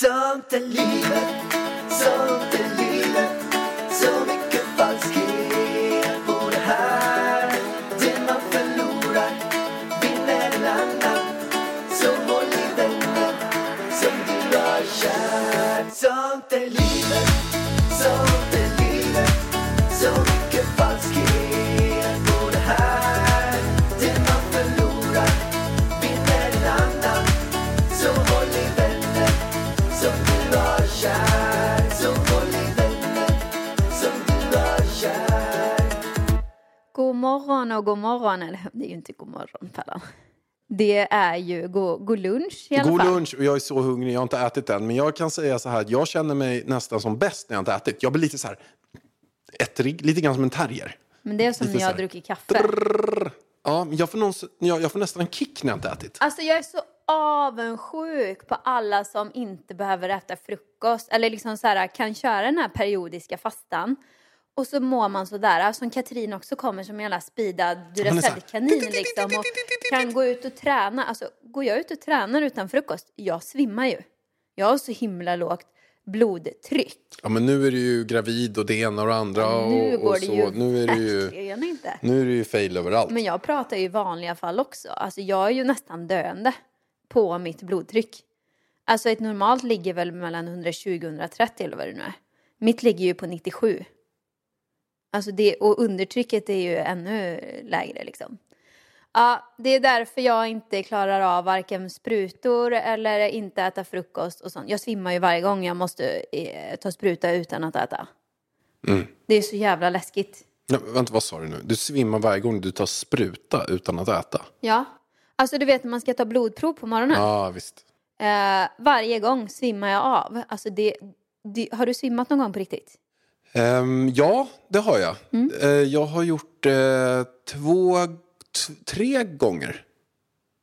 Sånt är livet, sånt God morgon och god morgon, eller det är ju inte god morgon Pallan. Det är ju god, god lunch i alla God fall. lunch och jag är så hungrig, jag har inte ätit än. Men jag kan säga så här, att jag känner mig nästan som bäst när jag inte ätit. Jag blir lite så här, ettrig, lite grann som en terrier. Men det är som Lite när jag har druckit kaffe. Ja, men jag får, någon, jag, jag får nästan en kick när jag inte ätit. Alltså jag är så avundsjuk på alla som inte behöver äta frukost eller liksom så här, kan köra den här periodiska fastan. Och så mår man sådär, som Katrin också kommer som en jävla speedad Duracell-kanin liksom och kan gå ut och träna. Alltså går jag ut och tränar utan frukost, jag svimmar ju. Jag har så himla lågt blodtryck. Ja, men nu är du ju gravid och det ena och det andra. Och, Nu går och det så. ju nu är det ju, inte. nu är det ju fail överallt. Men jag pratar ju i vanliga fall också. Alltså jag är ju nästan döende på mitt blodtryck. Alltså ett normalt ligger väl mellan 120 och 130 eller vad det nu är. Mitt ligger ju på 97. Alltså det, och undertrycket är ju ännu lägre liksom. Ja, det är därför jag inte klarar av varken sprutor eller inte äta frukost och sånt. Jag svimmar ju varje gång jag måste eh, ta spruta utan att äta. Mm. Det är så jävla läskigt. Ja, vänta, vad sa du nu? Du svimmar varje gång du tar spruta utan att äta? Ja. Alltså du vet när man ska ta blodprov på morgonen. Ja, visst. Eh, varje gång svimmar jag av. Alltså det, det, har du svimmat någon gång på riktigt? Ehm, ja, det har jag. Mm. Eh, jag har gjort eh, två, tre gånger.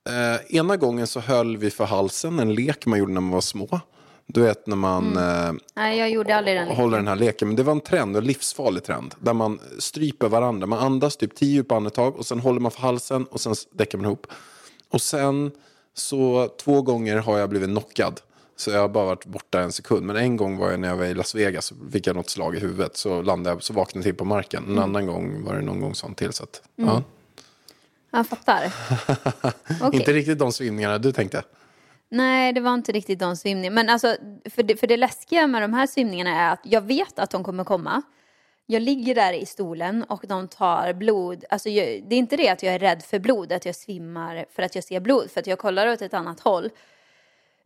Eh, ena gången så höll vi för halsen, en lek man gjorde när man var små. Du vet när man eh, Nej, jag gjorde aldrig den. håller den här leken. Men det var en trend, en livsfarlig trend. Där man stryper varandra. Man andas typ tio djupa andetag och sen håller man för halsen och sen däckar man ihop. Och sen så två gånger har jag blivit knockad. Så jag har bara varit borta en sekund. Men en gång var jag när jag var i Las Vegas så fick jag något slag i huvudet. Så landade jag, så vaknade jag till på marken. En annan gång var det någon gång sånt till. Så att, ja. Jag fattar. Okej. Inte riktigt de svimningarna du tänkte. Nej, det var inte riktigt de svimningarna. Men alltså, för det, för det läskiga med de här svimningarna är att jag vet att de kommer komma. Jag ligger där i stolen och de tar blod. Alltså, jag, det är inte det att jag är rädd för blod, att jag svimmar för att jag ser blod, för att jag kollar åt ett annat håll.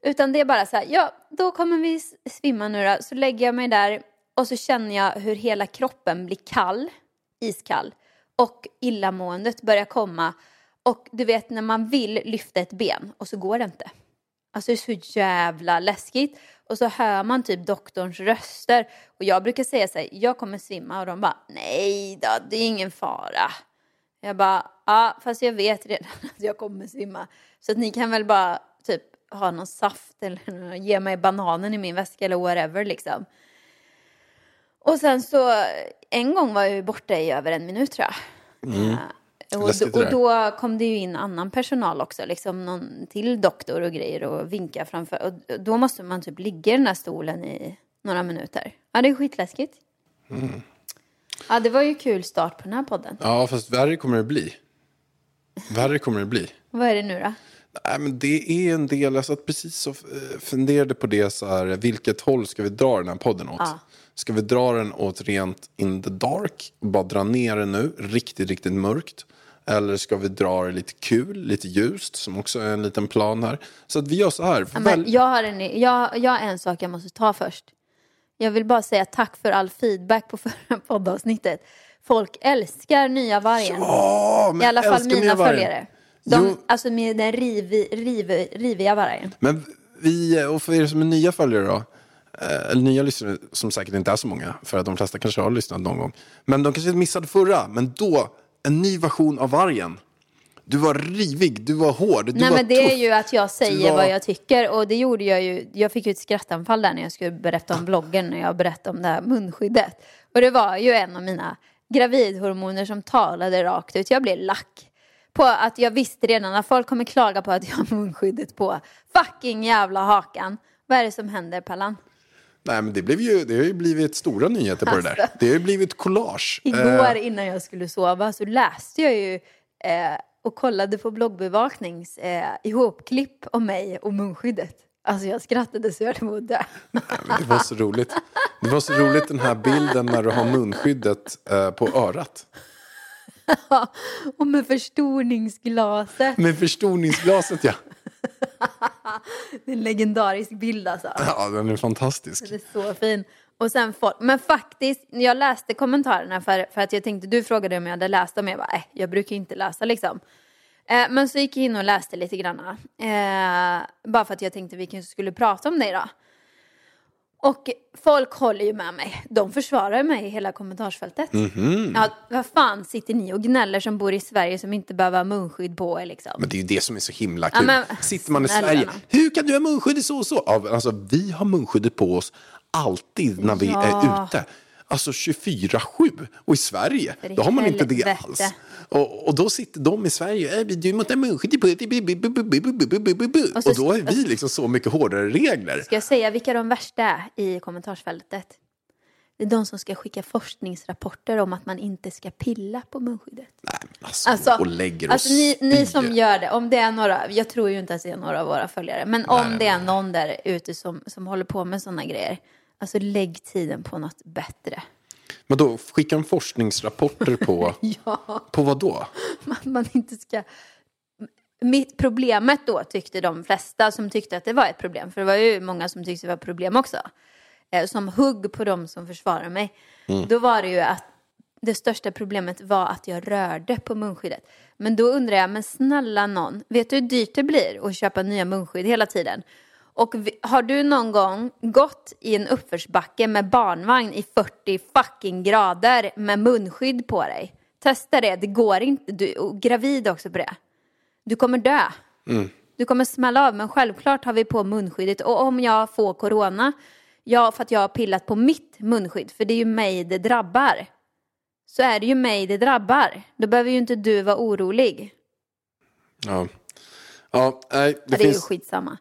Utan det är bara så här, ja, då kommer vi svimma nu då. Så lägger jag mig där och så känner jag hur hela kroppen blir kall, iskall. Och illamåendet börjar komma. Och du vet när man vill lyfta ett ben och så går det inte. Alltså det är så jävla läskigt. Och så hör man typ doktorns röster. Och jag brukar säga så här, jag kommer svimma. Och de bara, nej då, det är ingen fara. Jag bara, ja fast jag vet redan att jag kommer svimma. Så att ni kan väl bara typ ha någon saft eller ge mig bananen i min väska eller whatever liksom. Och sen så, en gång var jag ju borta i över en minut tror jag. Ja. Och, Läskigt då, och då kom det ju in annan personal också, liksom någon till doktor och grejer och vinka framför. Och då måste man typ ligga i den här stolen i några minuter. Ja, det är skitläskigt. Ja, det var ju kul start på den här podden. Ja, fast värre kommer det bli. Värre kommer det bli. Vad är det nu då? Nej, men det är en del, jag satt precis och eh, funderade på det så här, vilket håll ska vi dra den här podden åt? Ja. Ska vi dra den åt rent in the dark bara dra ner den nu, riktigt, riktigt mörkt? Eller ska vi dra det lite kul, lite ljust, som också är en liten plan här? Så att vi gör så här. Ja, väl- jag, har en, jag, jag har en sak jag måste ta först. Jag vill bara säga tack för all feedback på förra poddavsnittet. Folk älskar nya vargen. Ja, I alla fall mina följare. De, Jo. Alltså med den rivi, rivi, riviga vargen. Men vi, och för er som är nya följare då, eh, eller nya lyssnare som säkert inte är så många, för att de flesta kanske har lyssnat någon gång. Men de kanske missade förra, men då, en ny version av vargen. Du var rivig, du var hård, du Nej var men det tuff. är ju att jag säger var- vad jag tycker och det gjorde jag ju. Jag fick ju ett skrattanfall där när jag skulle berätta om bloggen när jag berättade om det här munskyddet. Och det var ju en av mina gravidhormoner som talade rakt ut. Jag blev lack. På att jag visste redan att folk kommer klaga på att jag har munskyddet på fucking jävla hakan. Vad är det som händer, Pallan? Nej, men det, blev ju, det har ju blivit stora nyheter på det där. Alltså. Det har ju blivit collage. Igår Eh, innan jag skulle sova så läste jag ju eh, och kollade på bloggbevaknings eh, ihopklipp om mig och munskyddet. Alltså jag skrattade så jag höll på att dö. det var så roligt. Det var så roligt den här bilden när du har munskyddet eh, på örat. Och med förstoringsglaset. Med förstoringsglaset ja. Det är en legendarisk bild alltså. Ja, den är fantastisk. Det är så fin. Och sen folk, men faktiskt, jag läste kommentarerna för, för att jag tänkte, du frågade om jag hade läst dem, jag bara, äh, jag brukar inte läsa liksom. Eh, men så gick jag in och läste lite grann. Eh, bara för att jag tänkte vi kanske skulle prata om det idag. Och folk håller ju med mig. De försvarar mig i hela kommentarsfältet. Ja, vad fan sitter ni och gnäller som bor i Sverige som inte behöver ha munskydd på er liksom? Men det är ju det som är så himla Ja, kul. men Sitter man i Sverige, nån. hur kan du ha munskyddet så och så? Ja, alltså, vi har munskyddet på oss alltid när vi Ja. är ute. Alltså 24-7. Och i Sverige, då har man inte det alls. Och, och då sitter de i Sverige, äh, du måste ha dig. Och Och då har vi liksom så mycket hårdare regler. Ska jag säga vilka de värsta är i kommentarsfältet? Det är de som ska skicka forskningsrapporter om att man inte ska pilla på munskyddet. Nej, men alltså, Alltså, och lägger och alltså ni, ni som gör det, om det är några, jag tror ju inte att det är några av våra följare, men om det är någon där ute som, som håller på med sådana grejer, alltså lägg tiden på något bättre. Men då skickar de forskningsrapporter på, Ja, på vad då? att man inte ska... Mitt problemet då tyckte de flesta som tyckte att det var ett problem, för det var ju många som tyckte det var ett problem också, eh, som hugg på dem som försvarar mig. Då var det ju att det största problemet var att jag rörde på munskyddet. Men då undrar jag, men snälla någon, vet du hur dyrt det blir att köpa nya munskydd hela tiden? Och har du någon gång gått i en uppförsbacke med barnvagn i 40 fucking grader med munskydd på dig? Testa det, det går inte. Du är gravid också på det. Du kommer dö. Du kommer smälla av, men självklart har vi på munskyddet. Och om jag får corona, ja, för att jag har pillat på mitt munskydd, för det är ju mig det drabbar, så är det ju mig det drabbar. Då behöver ju inte du vara orolig. Ja, ja nej, det, Ja, det är ju finns... skitsamma.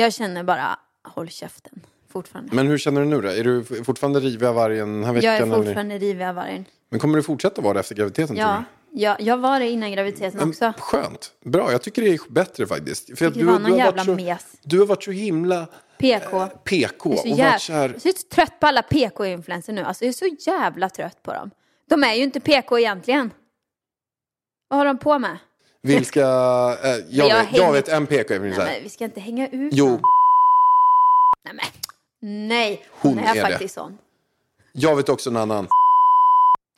Jag känner bara, håll käften fortfarande. Men hur känner du nu då? Är du fortfarande rivig av vargen den här veckan? jag är eller? fortfarande rivig av vargen. Men kommer du fortsätta vara det efter graviditeten? tror Ja, jag, var det innan graviditeten du? också. Skönt. Bra, jag tycker det är bättre faktiskt. För att var någon har jävla så, mes. du har varit så himla PK. PK Jag är, och så jävla, så här... jag är så trött på alla PK-influencer nu. Alltså jag är så jävla trött på dem. De är ju inte PK egentligen. Vad har de på med? Vilka... Eh, jag, jag vet, jag vet en PK Nej, men vi ska inte hänga ut Jo, någon. Nej, men. Nej, hon, Hon är, är det. faktiskt sån. jag vet också en annan.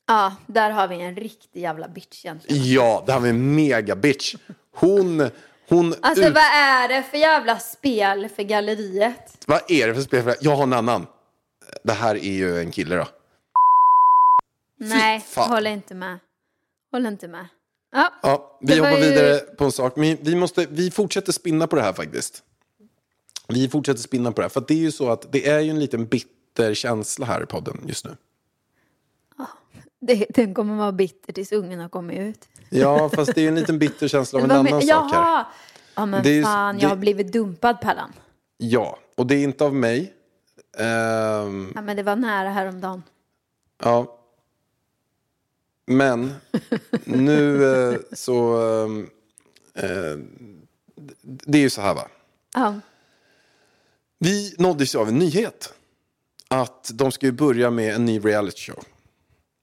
Ja, där har vi en riktig jävla bitch egentligen. Ja, det här var en mega bitch. Hon... hon Alltså ut... vad är det för jävla spel för galleriet? Vad är det för spel? Jag har en annan. Det här är ju en kille då. Nej, håller inte med. Håller inte med. Ja, Ja, vi hoppar ju- vidare på en sak. Men vi, måste, vi fortsätter spinna på det här faktiskt. Vi fortsätter spinna på det här. För det är ju så att det är ju en liten bitter känsla här i podden just nu. det, den kommer vara bitter tills ungen har kommit ut. Ja, fast det är ju en liten bitter känsla av en annan men- sak här. Ja men Det är ju- fan, det- jag har blivit dumpad Pallan. Ja, och det är inte av mig. Ehm, Ja men det var nära häromdagen. ja. Men nu eh, så... ehm, eh, det är ju så här va. Ja. Vi nåddes ju av en nyhet. Att de ska ju börja med en ny reality show.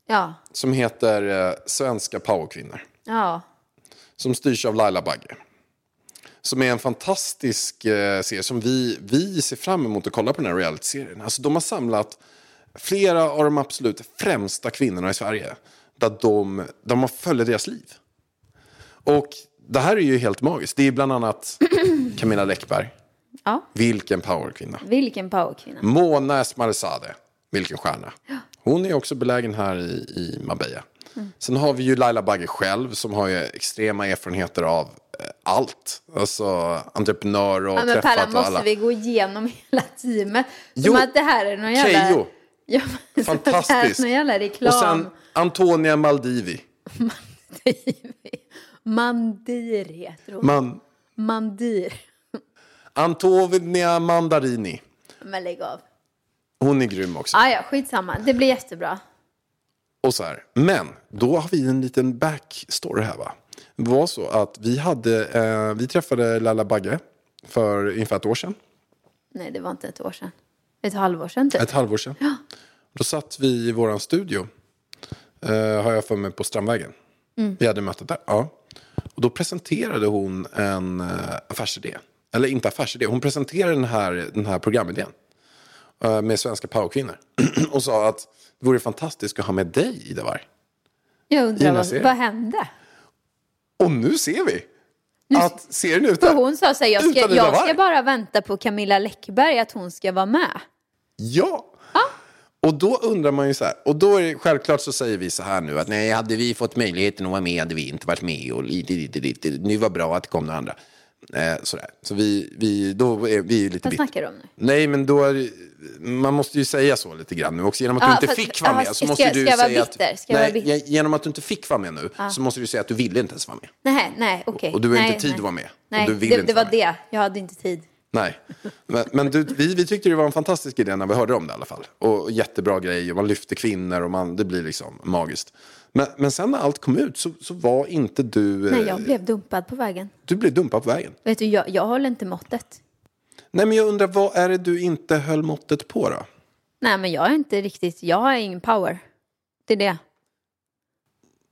Ja. Som heter eh, Svenska powerkvinnor. Ja. Som styrs av Laila Bagge. Som är en fantastisk eh, serie som vi, vi ser fram emot att kolla på den här reality-serien. Alltså de har samlat flera av de absolut främsta kvinnorna i Sverige. Där de, där man följer deras liv. Och det här är ju helt magiskt. Det är bland annat Camilla Läckberg. Ja. Vilken powerkvinna. Vilken powerkvinna. Mona Esmarzadeh, vilken stjärna. Hon är också belägen här i, i Marbella. Mm. Sen har vi ju Laila Bagge själv som har ju extrema erfarenheter av eh, allt. Alltså entreprenör och Ja, men och måste alla. vi gå igenom hela teamet? Som Jo, att det här är någon jävla... Keyyo, Ja, fantastiskt. någon jävla reklam. Och sen Antonia Maldivi. Mandir heter hon. Man, Mandir. Antonia Mandarini. Men lägg av. Hon är grym också. Ah, ja, skitsamma. Det blir jättebra. Och så här. Men då har vi en liten backstory här va. Det var så att vi, hade, eh, vi träffade Lalla Bagge för ungefär ett år sedan. Nej, det var inte ett år sedan. Ett halvår sedan typ. Ett halvår sedan. Då satt vi i våran studio. Eh, har jag för mig på Strandvägen. Vi hade mötet där. Ja. Och då presenterade hon en eh, affärsidé. Eller inte affärsidé. Hon presenterade den här, den här programidén. Eh, med svenska powerkvinnor. och sa att det vore fantastiskt att ha med dig Ida Warg. Jag undrar vad, vad hände? Och nu ser vi att serien. För hon sa så här, jag ska, Utan jag ska bara vänta på Camilla Läckberg att hon ska vara med. Ja! Och då undrar man ju så här, och då är det, självklart så säger vi så här nu att nej, hade vi fått möjligheten att vara med hade vi inte varit med och lite, lite, lite, nu var bra att det kom några andra. Eh, sådär. Så vi, vi, då är vi ju lite Vad snackar du om nu? Nej, men då är man måste ju säga så lite grann nu också. Genom att Ja, du inte fick vara med så ska- måste ska du vara säga att... Ska nej, genom att du inte fick vara med nu så måste du säga att du ville inte ens vara med. Nej, nej, okej. Och du har nej, inte tid nej. att vara med. Och Nej, du vill det, inte det var med. det. Jag hade inte tid. Nej, men, men du, vi, vi tyckte det var en fantastisk idé när vi hörde om det i alla fall. Och jättebra grej och man lyfter kvinnor och man, det blir liksom magiskt. Men, men sen när allt kom ut så, så var inte du... eh, Nej, jag blev dumpad på vägen. Du blev dumpad på vägen. Vet du, jag, jag håller inte måttet. Nej, men jag undrar vad är det du inte höll måttet på då? Nej, men jag är inte riktigt, jag har ingen power. Det är det.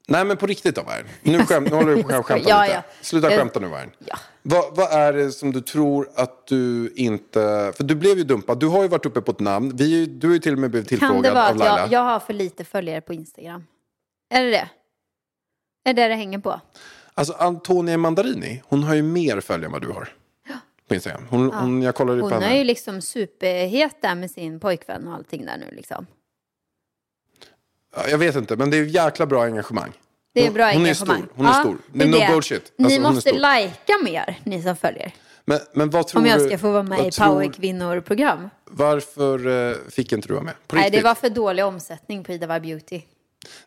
Nej, men på riktigt då, Värn. Nu, skäm, nu håller du på att skämta Ja, lite. ja. Sluta Eh, skämta nu, Värn. Ja. Vad, vad är det som du tror att du inte... För du blev ju dumpad. Du har ju varit uppe på ett namn. Vi, du har ju till och med blivit Kan tillfrågad det vara av att Laila. jag, jag har för lite följare på Instagram? Är det det? Är det det hänger på? Alltså Antonia Mandarini, hon har ju mer följare än vad du har. På Instagram. Hon, hon, jag kollade Hon på henne. är ju liksom superhet där med sin pojkvän och allting där nu liksom. Ja, Jag vet inte, men det är jäkla bra engagemang. Det är Hon- bra hon är engagemang. stor, hon är stor. Det är no bullshit. Ni Alltså, är måste lajka mer, ni som följer. Men, men vad tror Om jag ska få vara med i tror- Power Kvinnor-program. Varför eh, fick inte du vara med? På Nej, riktigt? det var för dålig omsättning på Ida Var Beauty.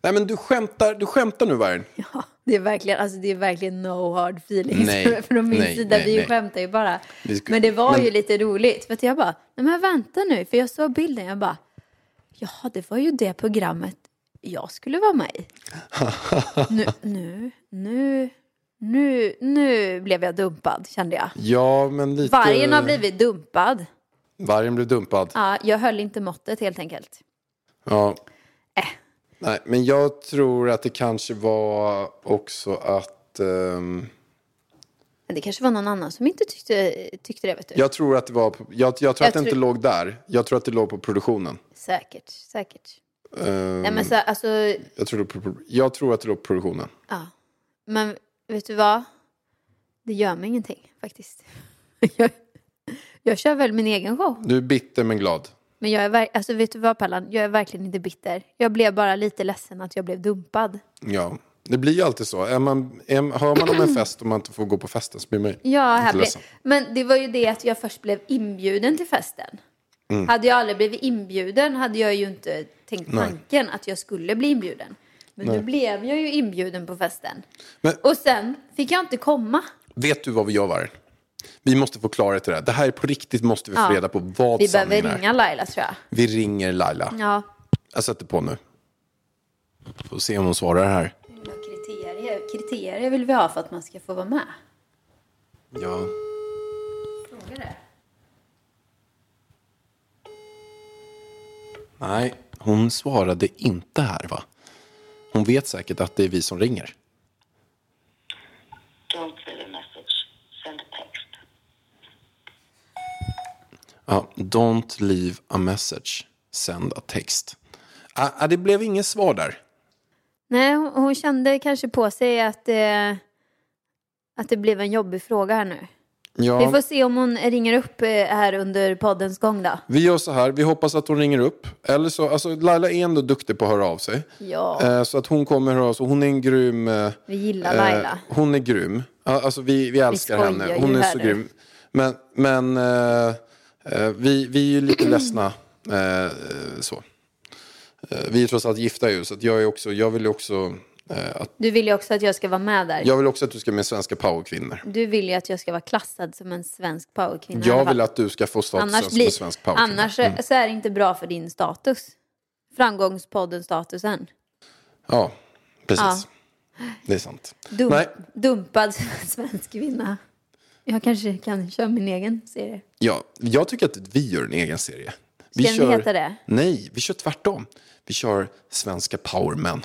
Nej, men du skämtar, du skämtar nu, Vargen. Ja, det är verkligen, alltså det är verkligen no hard feelings Nej, från min nej, sida. nej, vi nej. skämtar ju bara. Ska- men det var men- ju lite roligt. För jag bara, nej men vänta nu, för jag såg bilden, jag bara, ja det var ju det programmet jag skulle vara med i. nu, nu, nu, nu, nu blev jag dumpad kände jag. Ja, men lite... Vargen har blivit dumpad. Vargen blev dumpad. Ja, jag höll inte måttet helt enkelt. Ja. Äh. Nej, men jag tror att det kanske var också att... Men det kanske var någon annan som inte tyckte, tyckte det, vet du. jag tror att det var... Jag, jag tror Jag att det inte tror- låg där. Jag tror att det låg på produktionen. Säkert, säkert. Ehm, Nej men så, alltså, jag, tror på- jag tror att det låg på produktionen. Ja, men vet du vad? Det gör mig ingenting faktiskt. Jag, jag kör väl min egen show. Du är bitter men glad. Men jag är, alltså, vet du vad Pallan? Jag är verkligen inte bitter. Jag blev bara lite ledsen att jag blev dumpad. Ja, det blir ju alltid så. Är man, är, hör man om en fest och man inte får gå på festen så blir man ju Ja, blev, ledsen. men det var ju det att jag först blev inbjuden till festen. Mm. Hade jag aldrig blivit inbjuden hade jag ju inte tänkt tanken att jag skulle bli inbjuden. Men nu blev jag ju inbjuden på festen. Men- Och sen fick jag inte komma. Vet du vad vi gör, Vargen? Vi måste få klarhet i det här. Det här är på riktigt måste vi få Ja. reda på vad Vi behöver sanningen är. ringa Laila tror jag. Vi ringer Laila. Ja. Jag sätter på nu. Får se om hon svarar här. Kriterier, kriterier vill vi ha för att man ska få vara med? Ja. Fråga det. Nej, hon svarade inte här va? Hon vet säkert att det är vi som ringer. Don't leave a message. Send a text. Ja, don't leave a message. Send a text. Ah, ah, det blev inget svar där. Nej, hon, hon kände kanske på sig att det, att det blev en jobbig fråga här nu. Ja, Vi får se om hon ringer upp eh, här under poddens gång då. vi gör så här. Vi hoppas att hon ringer upp. Eller så, alltså Laila är ändå duktig på att höra av sig. Ja, Eh, så att hon kommer höra av sig. Hon är en grym... Eh, vi gillar Laila. Eh, hon är grym. Alltså, vi, vi älskar skojar henne. Hon är så grym. Men, men eh, eh, vi, vi är ju lite ledsna. Så. Vi är trots allt gifta ju, så att jag, är också, jag vill ju också att, Du vill ju också att jag ska vara med där. jag vill också att du ska med svenska powerkvinnor. Du vill ju att jag ska vara klassad som en svensk powerkvinna. Jag vill att du ska få statusen annars som blir, en svensk powerkvinna. Annars så är det inte bra för din status. Framgångspodden-statusen. Ja, precis. Ja. Det är sant. Dum, Nej, dumpad svensk kvinna. Jag kanske kan köra min egen serie. ja, jag tycker att vi gör en egen serie. Vi Ska den heta det? Nej, vi kör tvärtom. Vi kör svenska powermän.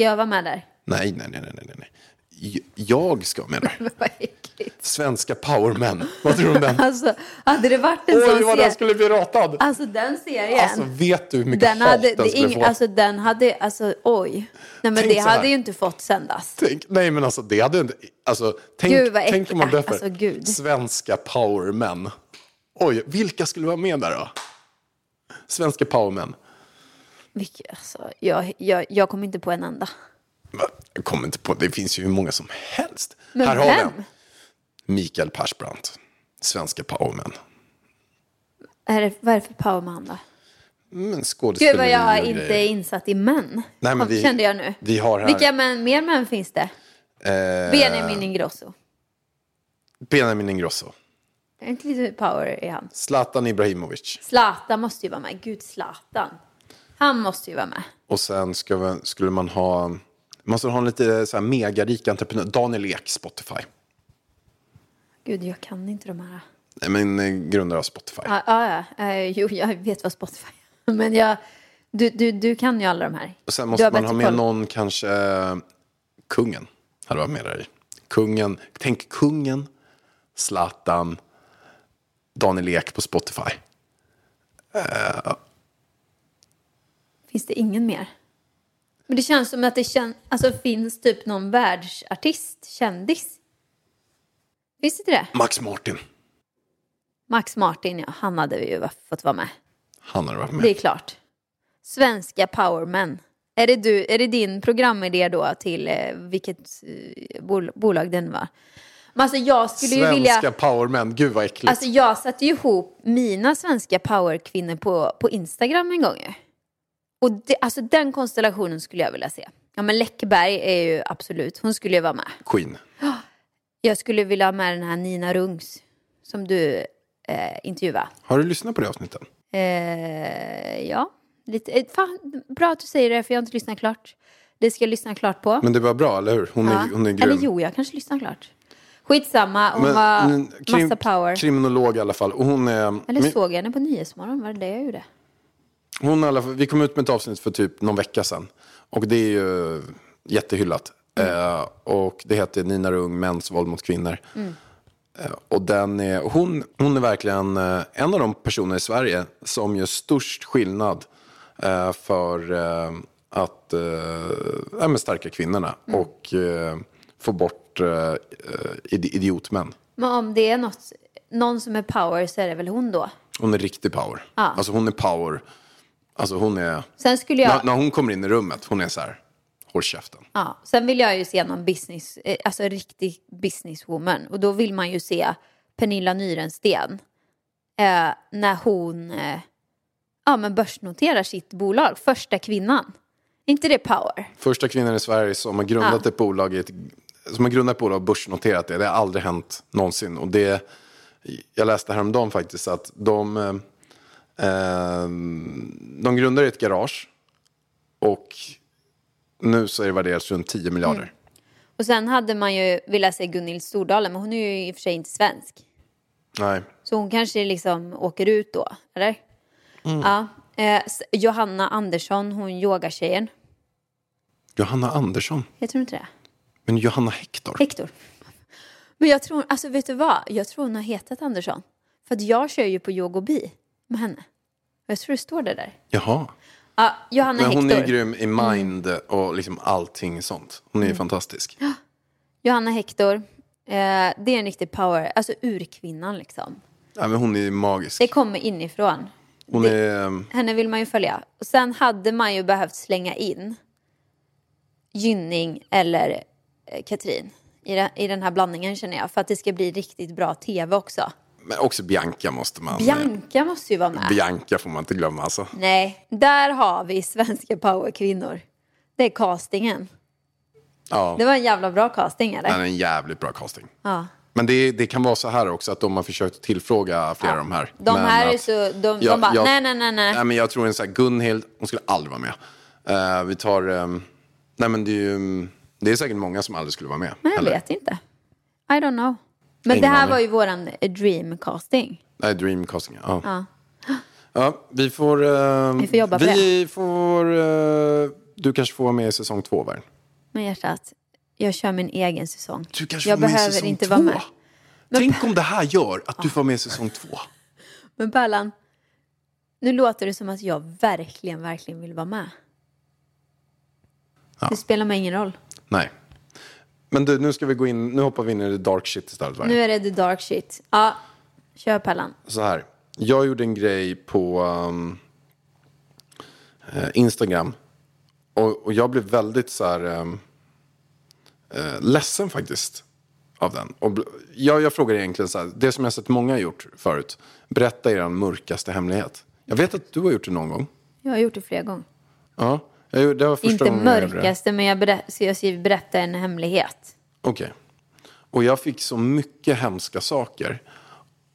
Ska jag vara med där? Nej, nej, nej, nej, nej, Jag ska med där. Vad äckligt. Svenska powermän. Vad tror du om den? Alltså, hade det varit en Oj, sån vad den serie. skulle bli ratad. Alltså den serien. Alltså, vet du hur mycket den hat hade, den det, skulle ing, få? alltså den hade, alltså oj. Nej men Tänk det hade ju inte fått sändas. Tänk, nej, men alltså det hade inte... Alltså, tänk, Gud, vad tänk om man döper Alltså, gud. Svenska powermän. Oj, vilka skulle vara med där då? Svenska powermän. Vilket, alltså, jag, jag, jag kommer inte på en enda. Jag kommer inte på, det finns ju hur många som helst. Men Här har vi vem? en. Mikael Persbrandt. Svenska powermän. Är det, vad är det för powerman då? Men Gud vad jag och inte är insatt i män. Nej, men vi- Kände jag nu. vi har här- Vilka män, mer män finns det? Eh, Benjamin Ingrosso. Benjamin Ingrosso. Är inte lite power i han? Zlatan Ibrahimovic. Zlatan måste ju vara med. Gud, Zlatan. Han måste ju vara med. Och sen ska vi, skulle man ha... Man måste ha en lite så här megarik entreprenör. Daniel Ek, Spotify. Gud, jag kan inte de här. Nej, men eh, grundare av Spotify. Ja, ja, ja. Eh, jo, jag vet vad Spotify är. Men jag, du, du, du kan ju alla de här. Och sen måste man ha med koll. någon, kanske kungen. Hade varit med där i. Kungen. Tänk kungen, Zlatan, Daniel Ek på Spotify. Finns det ingen mer? Men det känns som att det kän, alltså, finns typ någon världsartist, kändis. Finns det inte det? Max Martin. Max Martin, ja. Han hade vi ju fått vara med. Han hade varit med. Det är klart. Svenska powermen. Är det, du, är det din programidé då till eh, vilket eh, bol, bolag den var? Men alltså jag skulle ju Svenska vilja... powermän. Gud vad äckligt. Alltså jag satte ju ihop mina svenska powerkvinnor på, på Instagram en gång ju. Och det, alltså den konstellationen skulle jag vilja se. Ja men Läckberg är ju absolut, hon skulle ju vara med. Queen. Jag skulle vilja ha med den här Nina Rungs som du eh, intervjuade. Har du lyssnat på det avsnittet? Eh, ja, lite. Eh, fan, bra att du säger det för jag har inte lyssnat klart. Det ska jag lyssna klart på. Men det var bra, eller hur? Hon är, Ja. hon är grym. Eller jo, jag kanske lyssnar klart. Skitsamma, hon Men, har krim- massa power. Kriminolog i alla fall. Och hon är... Eller men- såg jag henne på Nyhetsmorgon? Var det det jag gjorde? Hon alla vi kom ut med ett avsnitt för typ någon vecka sedan. Och det är ju jättehyllat. Eh, och det heter Nina Rung, mäns våld mot kvinnor. Eh, och den är, hon, hon är verkligen eh, en av de personer i Sverige som gör störst skillnad eh, för eh, att eh, stärka kvinnorna och eh, få bort idi- idiotmän. Men om det är något, någon som är power så är det väl hon då? Hon är riktig power. Ja. Alltså hon är power. Alltså hon är... Sen skulle jag... När, när hon kommer in i rummet, hon är så här, håll käften. Ja, sen vill jag ju se någon business, eh, alltså riktig businesswoman. Och då vill man ju se Pernilla Nyrensten. Eh, när hon eh, ja, men börsnoterar sitt bolag, första kvinnan. Inte det power? Första kvinnan i Sverige som har grundat Ja. ett bolag, ett, som har grundat ett bolag och börsnoterat det. Det har aldrig hänt någonsin. Och det, jag läste häromdagen faktiskt att de, eh, de grundade ett garage och nu så är det värderat runt 10 miljarder. Mm. Och sen hade man ju velat se Gunhild Stordalen, men hon är ju i och för sig inte svensk. Nej, Så hon kanske liksom åker ut då, eller? Mm. Ja. Eh, Johanna Andersson, hon yogatjejen. Johanna Andersson. Heter hon inte det? Men Johanna Hector. Hector. Men jag tror, alltså vet du vad? Jag tror hon har hetat Andersson. För att jag kör ju på yogobi med henne. Jag tror det står det där. Jaha. Ja, Johanna Men hon Hector. är grym i mind och liksom allting sånt. Hon är Mm. fantastisk. Johanna Hector. Eh, det är en riktig power, alltså urkvinnan liksom. Ja, men hon är magisk. Det kommer inifrån. Hon är... Henne vill man ju följa. Och sen hade man ju behövt slänga in Gynning eller eh, Katrin i, det, i den här blandningen känner jag. För att det ska bli riktigt bra tv också. Men också Bianca måste man... Bianca måste ju vara med. Bianca får man inte glömma alltså. Nej, där har vi svenska powerkvinnor. Det är castingen. Ja, Det var en jävla bra casting eller? den är en jävligt bra casting. Ja. Men det, det kan vara så här också att de har försökt tillfråga flera av de här. De men här är så, de, Ja, de bara, jag- nej nej nej nej. Nej, men jag tror en sån här Gunhild, hon skulle aldrig vara med. Eh, vi tar, ehm, nej men det är ju, det är säkert många som aldrig skulle vara med. Men jag heller. vet inte. I don't know. Men Ingen det här aning. var ju våran eh, dream casting. Nej, Dreamcasting, ja. Ja. Ja, vi får... ehm, Vi får jobba på vi får... eh, du kanske får vara med i säsong två, Värn. Men hjärtat, jag kör min egen säsong. Du kanske jag får vara med i behöver säsong inte två. vara med. Tänk om det här gör att du får med i säsong två. Men Pärlan, nu låter det som att jag verkligen, verkligen vill vara med. Ja. Det spelar mig ingen roll. Nej. Men du, nu ska vi gå in, nu hoppar vi in i the dark shit istället. Nu är det the dark shit. Ja, kör Pärlan. så här. Jag gjorde en grej på um, eh, Instagram. Och, och jag blev väldigt så här um, eh, ledsen faktiskt av den. Och jag, jag frågar egentligen så här, det som jag sett många gjort förut. Berätta er mörkaste hemlighet. Jag vet att du har gjort det någon gång. Jag har gjort det flera gånger. Ja, gjorde- det var första Inte gången jag mörkaste, men jag, berä- så jag skriver berätta en hemlighet. Okej. Och jag fick så mycket hemska saker.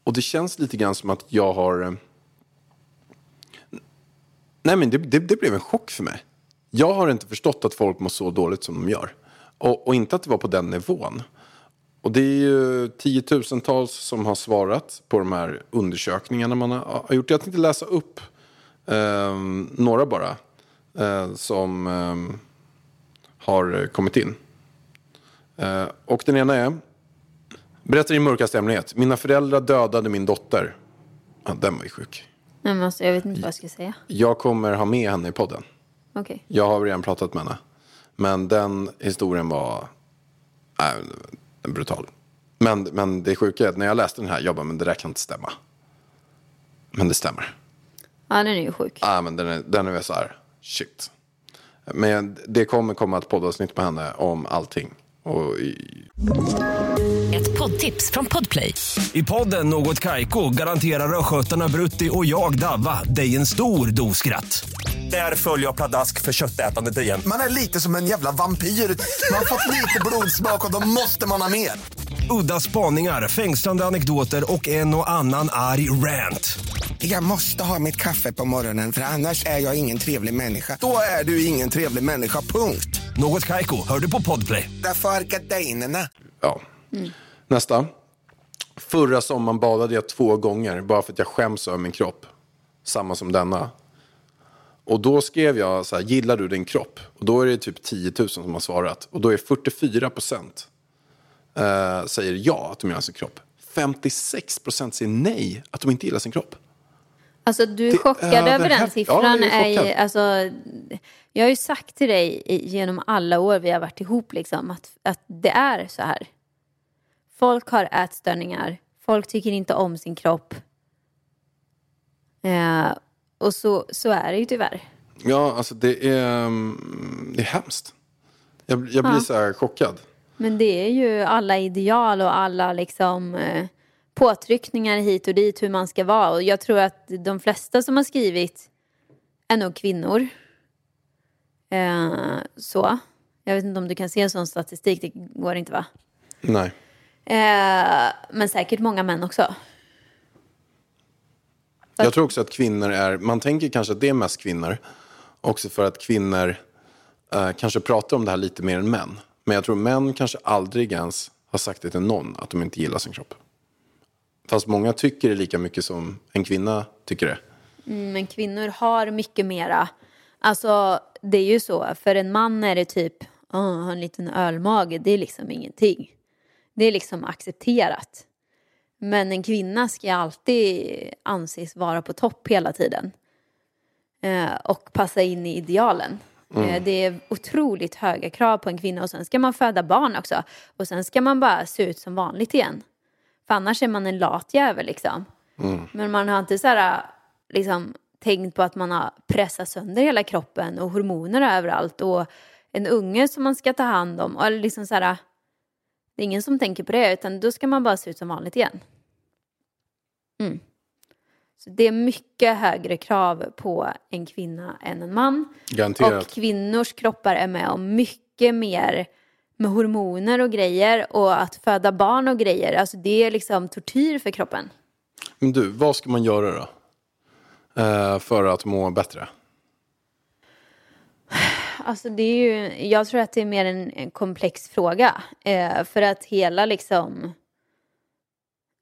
Och det känns lite grann som att jag har... eh, Nej men det, det, det blev en chock för mig. Jag har inte förstått att folk mår så dåligt som de gör. Och, och inte att det var på den nivån. Och det är ju tiotusentals som har svarat på de här undersökningarna man har gjort. Jag tänkte läsa upp eh, några bara. Eh, som eh, har kommit in. Eh, och den ena är. Berätta din mörkaste hemlighet. Mina föräldrar dödade min dotter. Ja, den var ju sjuk. Nej, men alltså, jag vet inte vad jag ska säga. Jag kommer ha med henne i podden. Okej. Jag har redan pratat med henne. Men den historien var äh, brutal. Men, men det sjuka är att när jag läste den här, jag bara, men det där kan inte stämma. Men det stämmer. Ja, den är ju sjuk. Ja, men den är, den är så här, shit. Men det kommer komma ett poddavsnitt med henne om allting. Och Ett poddtips från Podplay. I podden Något Kaiko garanterar östgötarna Brutti och jag, Davva, dig en stor dos skratt. Där följer jag pladask för köttätandet igen. Man är lite som en jävla vampyr. Man har fått lite blodsmak och då måste man ha mer. Udda spaningar, fängslande anekdoter och en och annan arg rant. Jag måste ha mitt kaffe på morgonen för annars är jag ingen trevlig människa. Då är du ingen trevlig människa, punkt. Något Kaiko, hör du på Podplay. Därför är gardinerna. ja. Nästa. Förra sommaren badade jag två gånger bara för att jag skäms över min kropp. Samma som denna. Och då skrev jag så här, gillar du din kropp? Och då är det typ 10 000 som har svarat. Och då är 44 procent eh, säger ja att de gillar sin kropp. 56 procent säger nej att de inte gillar sin kropp. Alltså du är chockad över den överhäft- siffran. Ja, jag är är, alltså, jag har ju sagt till dig genom alla år vi har varit ihop liksom, att, att det är så här. Folk har ätstörningar. Folk tycker inte om sin kropp. Eh, och så, så är det ju tyvärr. Ja, alltså det är, mm, det är hemskt. Jag, jag blir Ja. så här chockad. Men det är ju alla ideal och alla liksom eh, påtryckningar hit och dit hur man ska vara. Och jag tror att de flesta som har skrivit är nog kvinnor. Eh, så. Jag vet inte om du kan se en sån statistik, det går inte va? Nej. Eh, men säkert många män också. Jag tror också att kvinnor är, man tänker kanske att det är mest kvinnor. Också för att kvinnor eh, kanske pratar om det här lite mer än män. Men jag tror män kanske aldrig ens har sagt det till någon att de inte gillar sin kropp. Fast många tycker det lika mycket som en kvinna tycker det. Mm, men kvinnor har mycket mera. Alltså det är ju så, för en man är det typ, ah, oh, har en liten ölmage, det är liksom ingenting. Det är liksom accepterat. Men en kvinna ska alltid anses vara på topp hela tiden. Eh, och passa in i idealen. Eh, det är otroligt höga krav på en kvinna och sen ska man föda barn också. Och sen ska man bara se ut som vanligt igen. För annars är man en lat jävel liksom. Men man har inte så här, liksom, tänkt på att man har pressat sönder hela kroppen och hormoner överallt och en unge som man ska ta hand om. Och liksom så här, det är ingen som tänker på det utan då ska man bara se ut som vanligt igen. Mm. Så det är mycket högre krav på en kvinna än en man. Garanterat. Och kvinnors kroppar är med om mycket mer med hormoner och grejer och att föda barn och grejer. Alltså det är liksom tortyr för kroppen. Men du, vad ska man göra då? Eh, för att må bättre? Alltså det är ju, jag tror att det är mer en, en komplex fråga. Eh, för att hela liksom,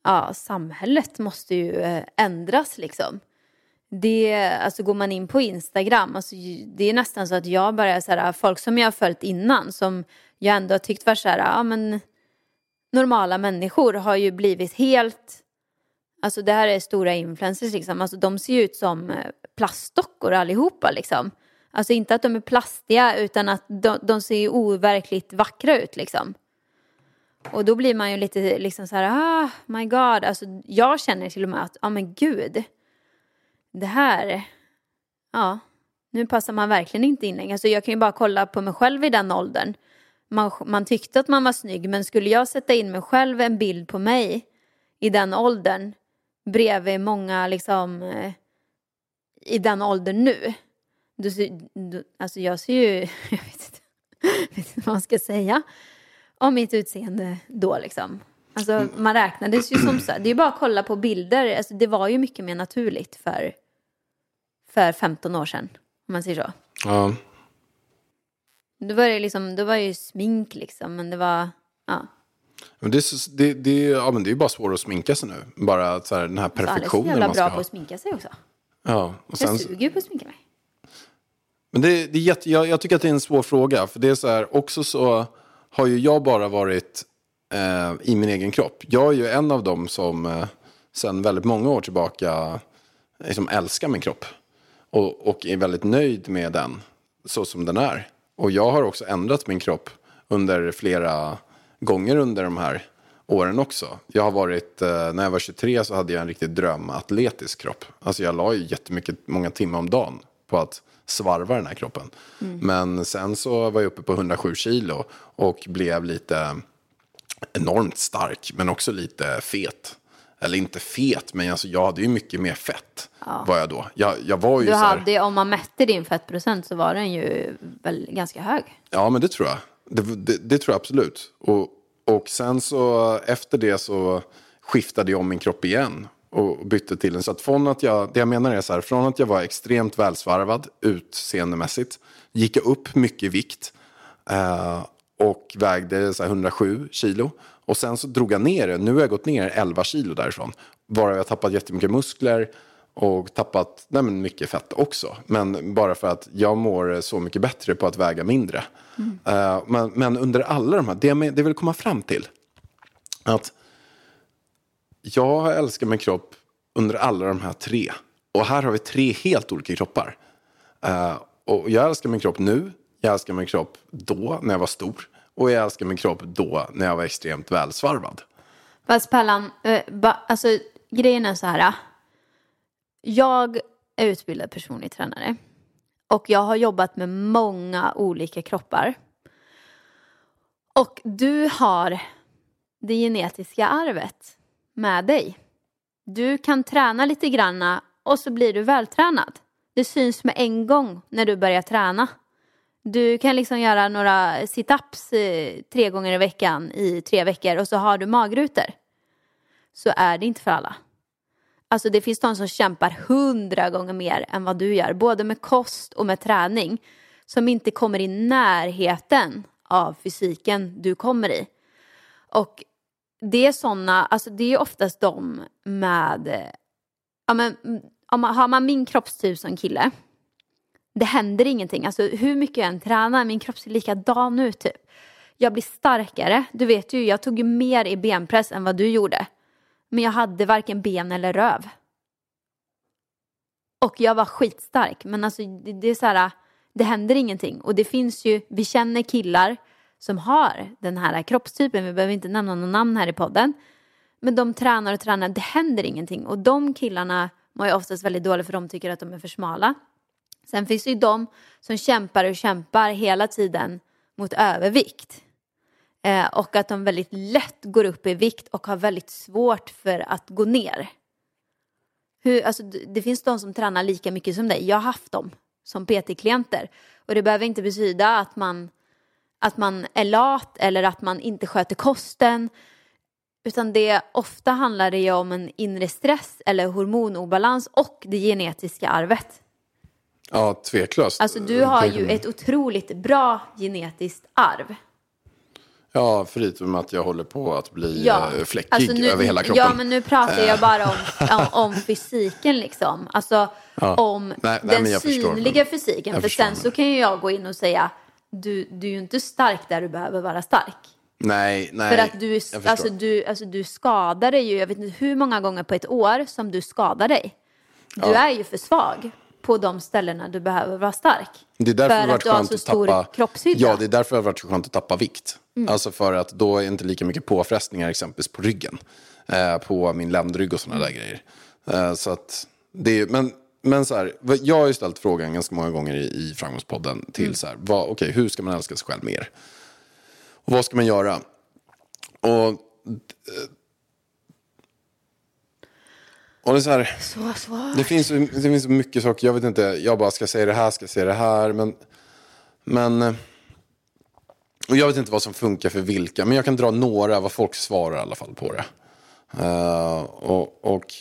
ja, samhället måste ju eh, ändras liksom. Det, alltså går man in på Instagram, alltså, det är nästan så att jag börjar så här, ah, folk som jag har följt innan som jag ändå har tyckt var så här, ja men normala människor har ju blivit helt, alltså det här är stora influencers liksom, alltså de ser ju ut som eh, plastdockor allihopa liksom. Alltså inte att de är plastiga utan att de, de ser ju overkligt vackra ut liksom. Och då blir man ju lite liksom så här, ah my god, alltså jag känner till och med att, ja men gud, det här, ja, nu passar man verkligen inte in längre. Alltså jag kan ju bara kolla på mig själv i den åldern. Man, man tyckte att man var snygg, men skulle jag sätta in mig själv en bild på mig i den åldern bredvid många liksom eh, i den åldern nu. Då, då, alltså jag ser ju, jag vet inte, jag vet inte vad man ska säga om mitt utseende då liksom. Alltså man räknades ju som så det är ju bara att kolla på bilder, alltså det var ju mycket mer naturligt för, för 15 år sedan, om man säger så. Ja. Då var det liksom, då var det ju smink liksom, men det var, ja. Men det, är det, det, ja, men det är ju bara svårt att sminka sig nu. Bara så här, den här Så Alice är så perfektionen jävla man ska bra på ha. att sminka sig också. Ja, och sen, Jag suger på att sminka mig. Men det, det är jätte, jag, jag tycker att det är en svår fråga. För det är så här, också så har ju jag bara varit eh, i min egen kropp. Jag är ju en av dem som eh, sedan väldigt många år tillbaka liksom älskar min kropp. Och, och är väldigt nöjd med den så som den är. Och jag har också ändrat min kropp under flera gånger under de här åren också. Jag har varit, eh, när jag var 23 så hade jag en riktigt drömatletisk kropp. Alltså jag la ju jättemycket, många timmar om dagen på att svarva den här kroppen. Men sen så var jag uppe på 107 kilo och blev lite enormt stark men också lite fet. Eller inte fet, men alltså jag hade ju mycket mer fett. Var jag då. Jag, jag var ju Du så här, hade, om man mätte din fettprocent så var den ju väl ganska hög. Ja, men det tror jag. Det, det, det tror jag absolut. Och, och sen så efter det så skiftade jag om min kropp igen och bytte till en. Så att från att jag, det jag menar är så här, från att jag var extremt välsvarvad utseendemässigt, gick jag upp mycket i vikt eh, och vägde så här 107 kilo. Och sen så drog jag ner det, nu har jag gått ner 11 kilo därifrån. Varav jag tappat jättemycket muskler och tappat nej men mycket fett också. Men bara för att jag mår så mycket bättre på att väga mindre. Eh, men, men under alla de här, det jag, det jag vill komma fram till. Att jag har älskat min kropp under alla de här tre. Och här har vi tre helt olika kroppar. Uh, och jag älskar min kropp nu, jag älskar min kropp då när jag var stor. Och jag älskar min kropp då när jag var extremt välsvarvad. Fast Pallan, eh, ba, alltså grejen är så här. Eh. Jag är utbildad personlig tränare. Och jag har jobbat med många olika kroppar. Och du har det genetiska arvet med dig. Du kan träna lite granna och så blir du vältränad. Det syns med en gång när du börjar träna. Du kan liksom göra några sit-ups eh, tre gånger i veckan i tre veckor och så har du magrutor. Så är det inte för alla. Alltså det finns de som kämpar hundra gånger mer än vad du gör, både med kost och med träning, som inte kommer i närheten av fysiken du kommer i. Och det är sådana, alltså det är oftast de med, ja men om man, har man min kroppstyp som kille, det händer ingenting. Alltså hur mycket jag än tränar, min kropp ser likadan ut typ. Jag blir starkare. Du vet ju, jag tog ju mer i benpress än vad du gjorde. Men jag hade varken ben eller röv. Och jag var skitstark. Men alltså det, det är så här, det händer ingenting. Och det finns ju, vi känner killar som har den här kroppstypen. Vi behöver inte nämna någon namn här i podden. Men de tränar och tränar, det händer ingenting. Och de killarna mår ju oftast väldigt dåligt för de tycker att de är för smala. Sen finns det ju de som kämpar och kämpar hela tiden mot övervikt. Eh, och att de väldigt lätt går upp i vikt och har väldigt svårt för att gå ner. Hur, alltså, det finns de som tränar lika mycket som dig. Jag har haft dem som PT-klienter. Och det behöver inte betyda att man, att man är lat eller att man inte sköter kosten. Utan det ofta handlar det ju om en inre stress eller hormonobalans och det genetiska arvet. Ja, tveklöst. Alltså du har ju ett otroligt bra genetiskt arv. Ja, förutom att jag håller på att bli Ja, eh, fläckig alltså nu, över hela kroppen. Ja, men nu pratar jag bara om, om, om fysiken liksom. Alltså om Nej, nej, den jag förstår. synliga fysiken. Jag För sen så kan ju jag gå in och säga, du, du är ju inte stark där du behöver vara stark. Nej, nej. För att du, alltså, du, alltså, du skadar dig ju, jag vet inte hur många gånger på ett år som du skadar dig. Du Ja. är ju för svag på de ställena du behöver vara stark. Det är därför för det har att varit du har så att stor tappa... kroppshydda. Mm. Ja, det är därför det har varit så skönt att tappa vikt. Alltså för att då är inte lika mycket påfrestningar exempelvis på ryggen. Eh, på min ländrygg och sådana där grejer. Eh, så att det är, men, men så här, jag har ju ställt frågan ganska många gånger i, i Framgångspodden till Mm. så här, vad, okej, hur ska man älska sig själv mer? Och vad ska man göra? Och, och det är så här, Så svårt. det finns, det finns mycket saker, jag vet inte, jag bara ska säga det här, ska säga det här, men... Men... eh, Och jag vet inte vad som funkar för vilka, men jag kan dra några, vad folk svarar i alla fall på det. Eh, och, och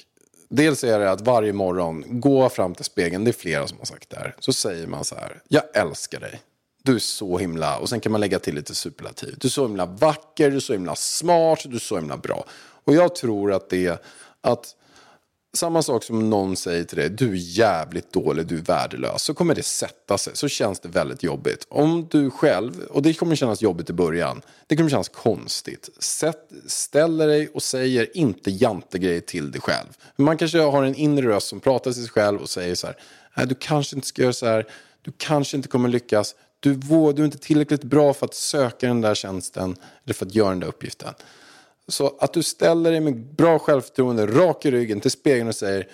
dels är det att varje morgon, gå fram till spegeln, det är flera som har sagt det här, så säger man så här, jag älskar dig. Du är så himla, och sen kan man lägga till lite superlativ. Du är så himla vacker, du är så himla smart, du är så himla bra. Och jag tror att det är att samma sak som någon säger till dig, du är jävligt dålig, du är värdelös, så kommer det sätta sig, så känns det väldigt jobbigt. Om du själv, och det kommer kännas jobbigt i början, det kommer kännas konstigt. Sätt, ställer dig och säger inte jantegrejer till dig själv. Man kanske har en inre röst som pratar till sig själv och säger så här, nej du kanske inte ska göra så här, du kanske inte kommer lyckas, du, du är inte tillräckligt bra för att söka den där tjänsten eller för att göra den där uppgiften. Så att du ställer dig med bra självförtroende, rak i ryggen till spegeln och säger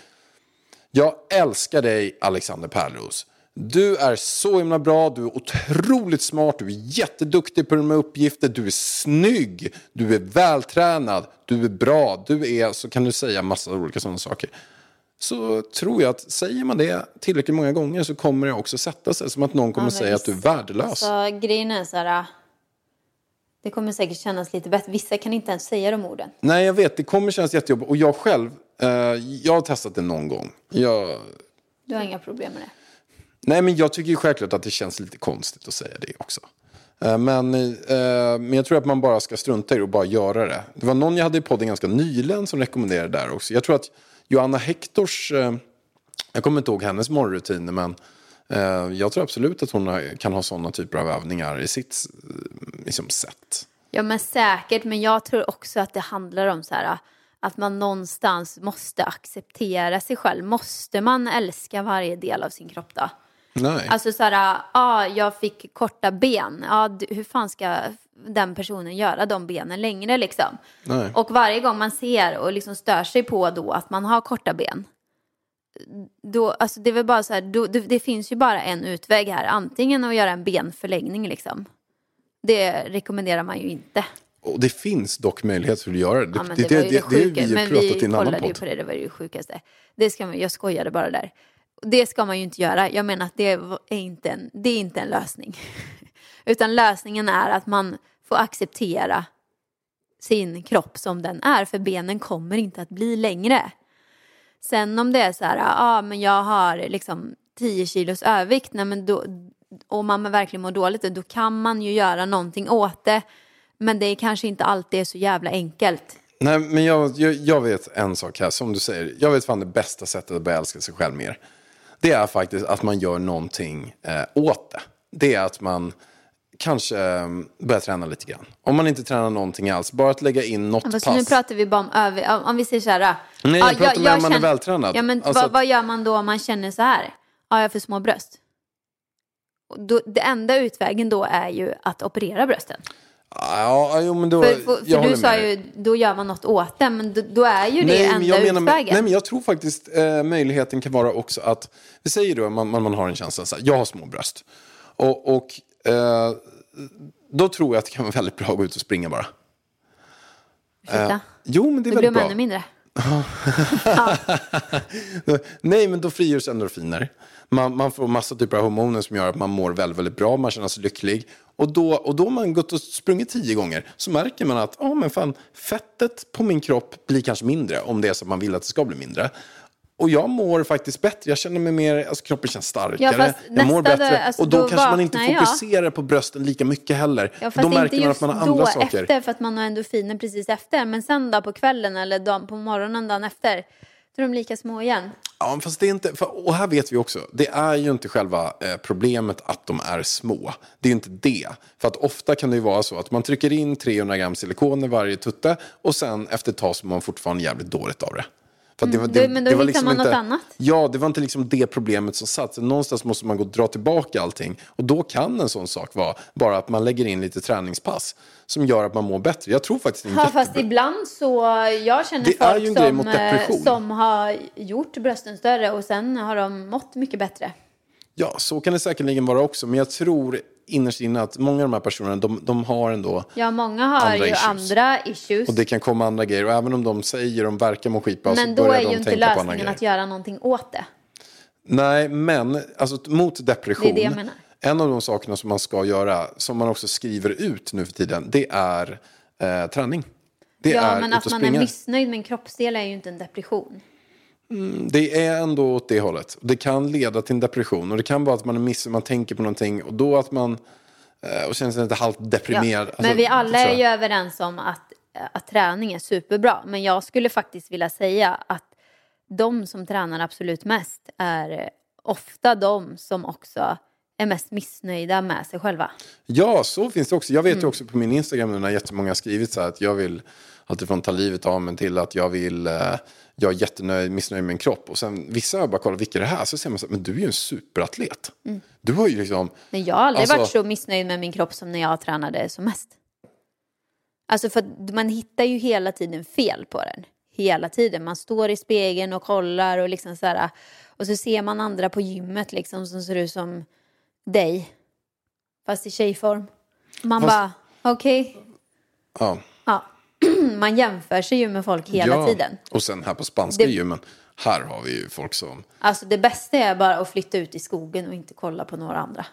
Jag älskar dig Alexander Pärleros. Du är så himla bra, du är otroligt smart, du är jätteduktig på här uppgifter, du är snygg, du är vältränad, du är bra, du är, så kan du säga massa olika sådana saker. Så tror jag att säger man det tillräckligt många gånger så kommer det också sätta sig som att någon kommer Ja, säga att du är värdelös. Så grejen är så här, det kommer säkert kännas lite bättre. Vissa kan inte ens säga de orden. Nej, jag vet. Det kommer kännas jättejobbigt. Och jag själv, eh, jag har testat det någon gång. Jag, Du har inga problem med det. nej, men jag tycker ju självklart att det känns lite konstigt att säga det också. Eh, men, eh, men jag tror att man bara ska strunta i det och bara göra det. Det var någon jag hade i podden ganska nyligen som rekommenderade det där också. Jag tror att Johanna Hektors, eh, jag kommer inte ihåg hennes morgonrutiner, men jag tror absolut att hon kan ha sådana typer av övningar i sitt eh, liksom, sätt. Ja men säkert, men jag tror också att det handlar om så här att man någonstans måste acceptera sig själv. Måste man älska varje del av sin kropp då? Nej. Alltså så här, ja jag fick korta ben. Ja, hur fan ska den personen göra de benen längre liksom? Nej. Och varje gång man ser och liksom stör sig på då att man har korta ben. Då, alltså det är väl bara så här, då, det, det finns ju bara en utväg här. Antingen att göra en benförlängning liksom. Det rekommenderar man ju inte. Och det finns dock möjlighet för att göra det. Ja, det, det, det, det, det, har sjuka. vi men vi kollade ju på det, det var det sjukaste. Det ska man, jag skojade bara där. Det ska man ju inte göra. Jag menar att det är inte en, det är inte en lösning. Utan lösningen är att man får acceptera sin kropp som den är. För benen kommer inte att bli längre. Sen om det är så här, ja ah, men jag har liksom 10 kilos övervikt, nej, men då, och man verkligen mår dåligt, då kan man ju göra någonting åt det. Men det är kanske inte alltid är så jävla enkelt. Nej, men jag, jag, jag vet en sak här, som du säger. Jag vet fan det bästa sättet att börja älska sig själv mer. Det är faktiskt att man gör någonting eh, åt det. Det är att man kanske eh, börjar träna lite grann. Om man inte tränar någonting alls, bara att lägga in något Fast pass. nu pratar vi bara om över... Om, vi säger så här... Nej, jag pratar med om man är känner- vältränad. Ja, men Alltså vad, vad gör man då om man känner så här? Ja, jag har för små bröst. Då, det enda utvägen då är ju att operera brösten. Ja, jo, men då, För, för, jag för du sa med ju, då gör man något åt det, men då, då är ju det Nej, enda jag menar utvägen. nej, men jag tror faktiskt eh, möjligheten kan vara också att, vi säger då man, man, man har en känsla så här, jag har små bröst. Och, och eh, då tror jag att det kan vara väldigt bra att gå ut och springa bara. Ursäkta? Jo, men det är då blir väldigt bra. ännu mindre. Nej, men då frigörs endorfiner. Man, man får massa typer av hormoner som gör att man mår väldigt, väldigt bra, man känner sig lycklig. Och då, och då har man gått och sprungit tio gånger så märker man att ja, men fan, fettet på min kropp blir kanske mindre om det är så att man vill att det ska bli mindre. Och jag mår faktiskt bättre. Jag känner mig mer, alltså kroppen känns starkare. fast jag mår bättre. dag, alltså, och då, då kanske man inte vaknar jag. fokuserar på brösten lika mycket heller. Ja, då fast märker inte man att man har då andra saker. efter för att man har endorfiner precis efter. Men sen då på kvällen eller dagen, på morgonen dagen efter. Då är de lika små igen. Ja, fast det är inte, för, och här vet vi också, det är ju inte själva eh, problemet att de är små. Det är ju inte det. För att ofta kan det ju vara så att man trycker in 300 gram silikon i varje tutte och sen efter ett tag så mår man fortfarande jävligt dåligt av det. För det, var- Mm, då- men då var hittar man något annat. Ja, det var inte liksom det problemet som satt. Någonstans måste man gå och dra tillbaka allting. Och då kan en sån sak vara bara att man lägger in lite träningspass som gör att man mår bättre. Jag tror faktiskt det en Ja, fast ibland så, jag känner Det är folk ju en grej som, mot eh, depression. som har gjort brösten större och sen har de mått mycket bättre. Ja, så kan det säkerligen vara också. Men jag tror innerst inne att många av de här personerna, de, de har ändå... Ja, många har Andra ju issues. andra issues. Och det kan komma andra grejer. Och även om de säger de verkar må skitbra så men då börjar är de ju inte tänka på andra lösningen grejer. att göra någonting åt det. Nej, men alltså, mot depression. Det är det jag menar. En av de sakerna som man ska göra, som man också skriver ut nu för tiden, det är eh, träning. Det Ja, är men att man är missnöjd med en kroppsdel är ju inte en depression. Det är ändå åt det hållet. Det kan leda till en depression. Och det kan vara att man är missnöjd, man tänker på någonting och då att man eh, och känner sig lite halvt Ja. deprimerad. Alltså, men vi alla är ju överens om att, att träning är superbra. Men jag skulle faktiskt vilja säga att de som tränar absolut mest är ofta de som också är mest missnöjda med sig själva. Ja, så finns det också. Jag vet Mm. ju också på min Instagram nu när jättemånga har skrivit så här att jag vill alltifrån ta livet av mig till att jag vill, eh, jag är jättenöjd, missnöjd med min kropp. Och sen vissa jag bara kollat, vilka är det här? Så ser man så här, men du är ju en superatlet. Du har ju liksom, Men jag har aldrig Alltså- varit så missnöjd med min kropp som när jag tränade som mest. Alltså för man hittar ju hela tiden fel på den. Hela tiden. Man står i spegeln och kollar och liksom så här. Och så ser man andra på gymmet liksom som ser ut som dig. Fast i tjejform. Man Fast- bara, okej. ja. Ja. man jämför sig ju med folk hela ja. tiden. Och sen här på spanska Det- gymmen, här har vi ju folk som, Alltså det bästa är bara att flytta ut i skogen och inte kolla på några andra.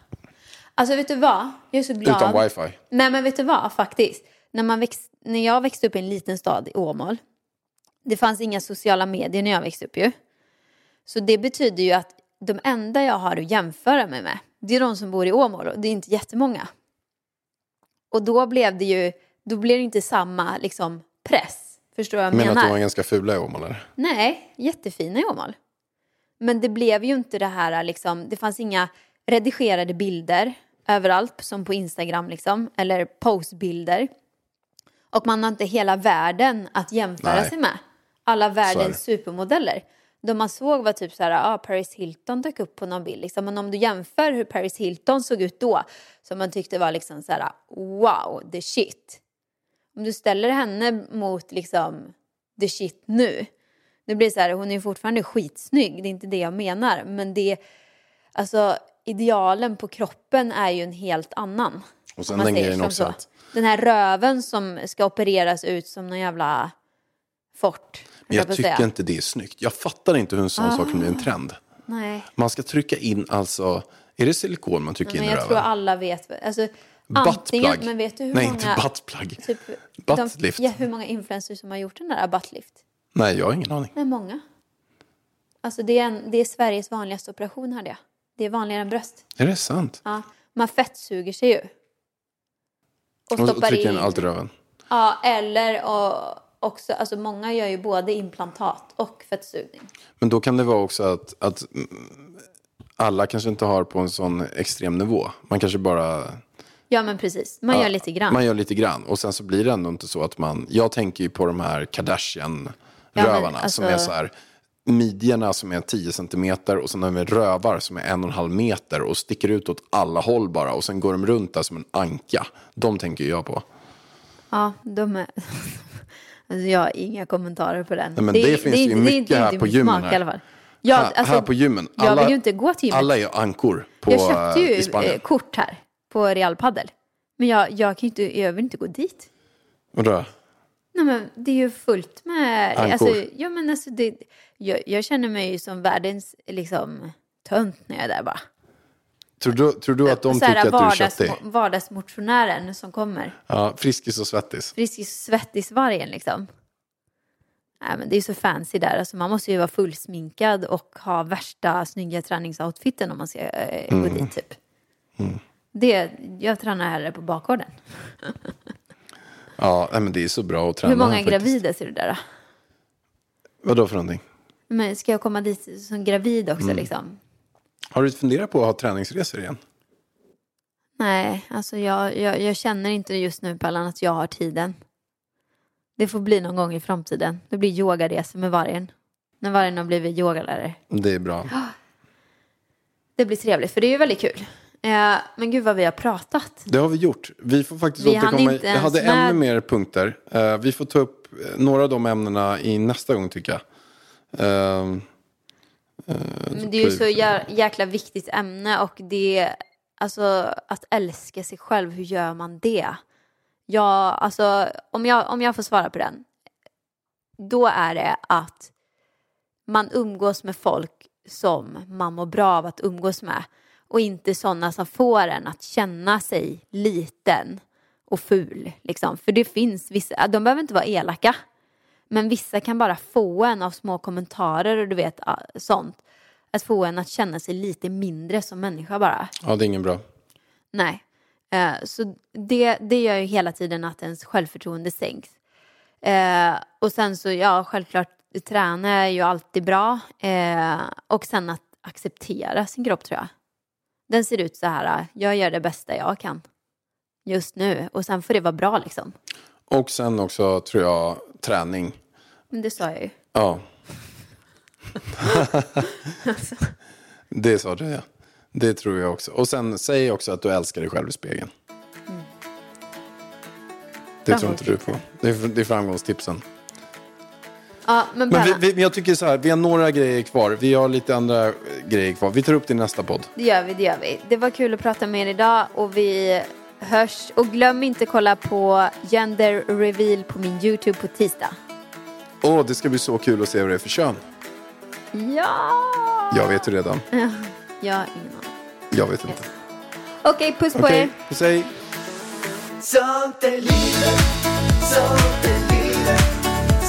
Alltså vet du vad? Jag är så glad. utan wifi. Nej men vet du vad faktiskt? När, man växt, när jag växte upp i en liten stad i Åmål. Det fanns inga sociala medier när jag växte upp ju. Så det betyder ju att de enda jag har att jämföra mig med. Det är de som bor i Åmål och det är inte jättemånga. Och då blev det ju, då blev det inte samma liksom press. Förstår vad jag menar menar? att de var ganska fula i Åmål eller? Nej, jättefina i Åmål. Men det blev ju inte det här liksom, det fanns inga redigerade bilder överallt som på Instagram liksom, eller postbilder. Och man har inte hela världen att jämföra Nej. sig med. Alla världens supermodeller. De man såg var typ så här, ah, Paris Hilton dök upp på någon bild. Liksom. Men om du jämför hur Paris Hilton såg ut då, som man tyckte var liksom så här, wow, the shit. Om du ställer henne mot liksom the shit nu. Det blir så här, hon är fortfarande skitsnygg, det är inte det jag menar. Men det, alltså idealen på kroppen är ju en helt annan. Och sen den grejen också så. att- Den här röven som ska opereras ut som någon jävla fort. Men jag att tycker. Ah. inte det är snyggt. Jag fattar inte hur en sån sak kan bli en trend. Nej, Man ska trycka in alltså, är det silikon man trycker men in i jag röven? tror alla vet. Alltså, antingen, Buttplug. men vet du hur Nej, många... inte buttplug. Typ, Buttlift. De, ja, hur många influencers som har gjort den där buttlift? Nej, jag har ingen aning. Nej, många. Alltså det är, en, det är Sveriges vanligaste operation hörde jag. Det är vanligare än bröst. Är det sant? Ja, man fettsuger sig ju. Och Och, och stoppar trycker in allt i röven. Ja, eller och också, alltså många gör ju både implantat och fettsugning. Men då kan det vara också att, att alla kanske inte har på en sån extrem nivå. Man kanske bara... Ja, men precis. Man gör lite grann. Man gör lite grann. Och sen så blir det ändå inte så att man... Jag tänker ju på de här Ja, Kardashian-rövarna men alltså- som är så här... Midjorna som är 10 centimeter och sen har vi rövar som är en och en halv meter och sticker ut åt alla håll bara. Och sen går de runt där som en anka. De tänker ju jag på. Ja, de är... Alltså jag har inga kommentarer på den. Nej, men det finns ju inte- mycket inte här min på gymmen smak här. i alla fall. Ja, här, alltså, här på gymmen. jag vill ju inte gå till gymmet. Alla är ju ankor på, jag köpte eh, i ju Spanien. eh, kort här på Real Padel. Men jag, jag, kan inte, jag vill inte gå dit. Vadå? Nej, men det är ju fullt med... Ankor. Alltså, ja, men alltså det, jag, jag känner mig ju som världens liksom, tönt när jag är där bara. Tror du, tror du att de tycker att du är köttig? vardagsmotionären som kommer. Ja, Friskis och Svettis. Friskis svettisvargen liksom. Nej, men det är så fancy där. Alltså, man måste ju vara fullsminkad och ha värsta snygga träningsoutfiten om man ska eh, Mm. gå dit typ. Det, jag tränar hellre på bakgården. Ja, men det är så bra att träna. Hur många gravida ser du där då? Vadå för någonting? Men ska jag komma dit som gravid också Mm. liksom? Har du funderat på att ha träningsresor igen? Nej, alltså jag, jag, jag känner inte just nu Pallan att jag har tiden. Det får bli någon gång i framtiden. Det blir yogaresor med vargen. När vargen har blivit yogalärare. Det är bra. Det blir trevligt för det är ju väldigt kul. Eh, men gud vad vi har pratat. Det har vi gjort. Vi får faktiskt Vi återkomma. inte Jag hade med- ännu mer punkter. Eh, vi får ta upp eh, några av de ämnena i nästa gång tycker jag. Ehm, Men det är ju så jä- jäkla viktigt ämne och det, alltså att älska sig själv, hur gör man det? Ja, alltså om jag, om jag får svara på den. Då är det att man umgås med folk som man mår bra av att umgås med. Och inte sådana som får en att känna sig liten och ful. Liksom. För det finns vissa, de behöver inte vara elaka. Men vissa kan bara få en av små kommentarer och du vet sånt. Att få en att känna sig lite mindre som människa bara. ja, det är ingen bra. Nej. Eh, så det, det gör ju hela tiden att ens självförtroende sänks. Eh, och sen så, ja, självklart, träna är ju alltid bra. Eh, och sen att acceptera sin kropp tror jag. Den ser ut så här, jag gör det bästa jag kan just nu. Och sen får det vara bra liksom. Och sen också tror jag träning. Men det sa jag ju. Ja. det sa du ja. Det tror jag också. Och sen säg också att du älskar dig själv i spegeln. Det tror inte du på. Det är, det är framgångstipsen. Ja, men, Men vi, vi, men jag tycker så här, vi har några grejer kvar. Vi har lite andra grejer kvar. Vi tar upp det i nästa podd. Det gör vi, det gör vi. Det var kul att prata med er idag och vi hörs. Och glöm inte kolla på Gender Reveal på min YouTube på tisdag. Åh, det ska bli så kul att se vad det är för kön. Ja! Jag vet ju redan. Jag har ingen aning. Jag vet inte. Okej, puss på Okej, er. puss hej. Sånt är livet, sånt är livet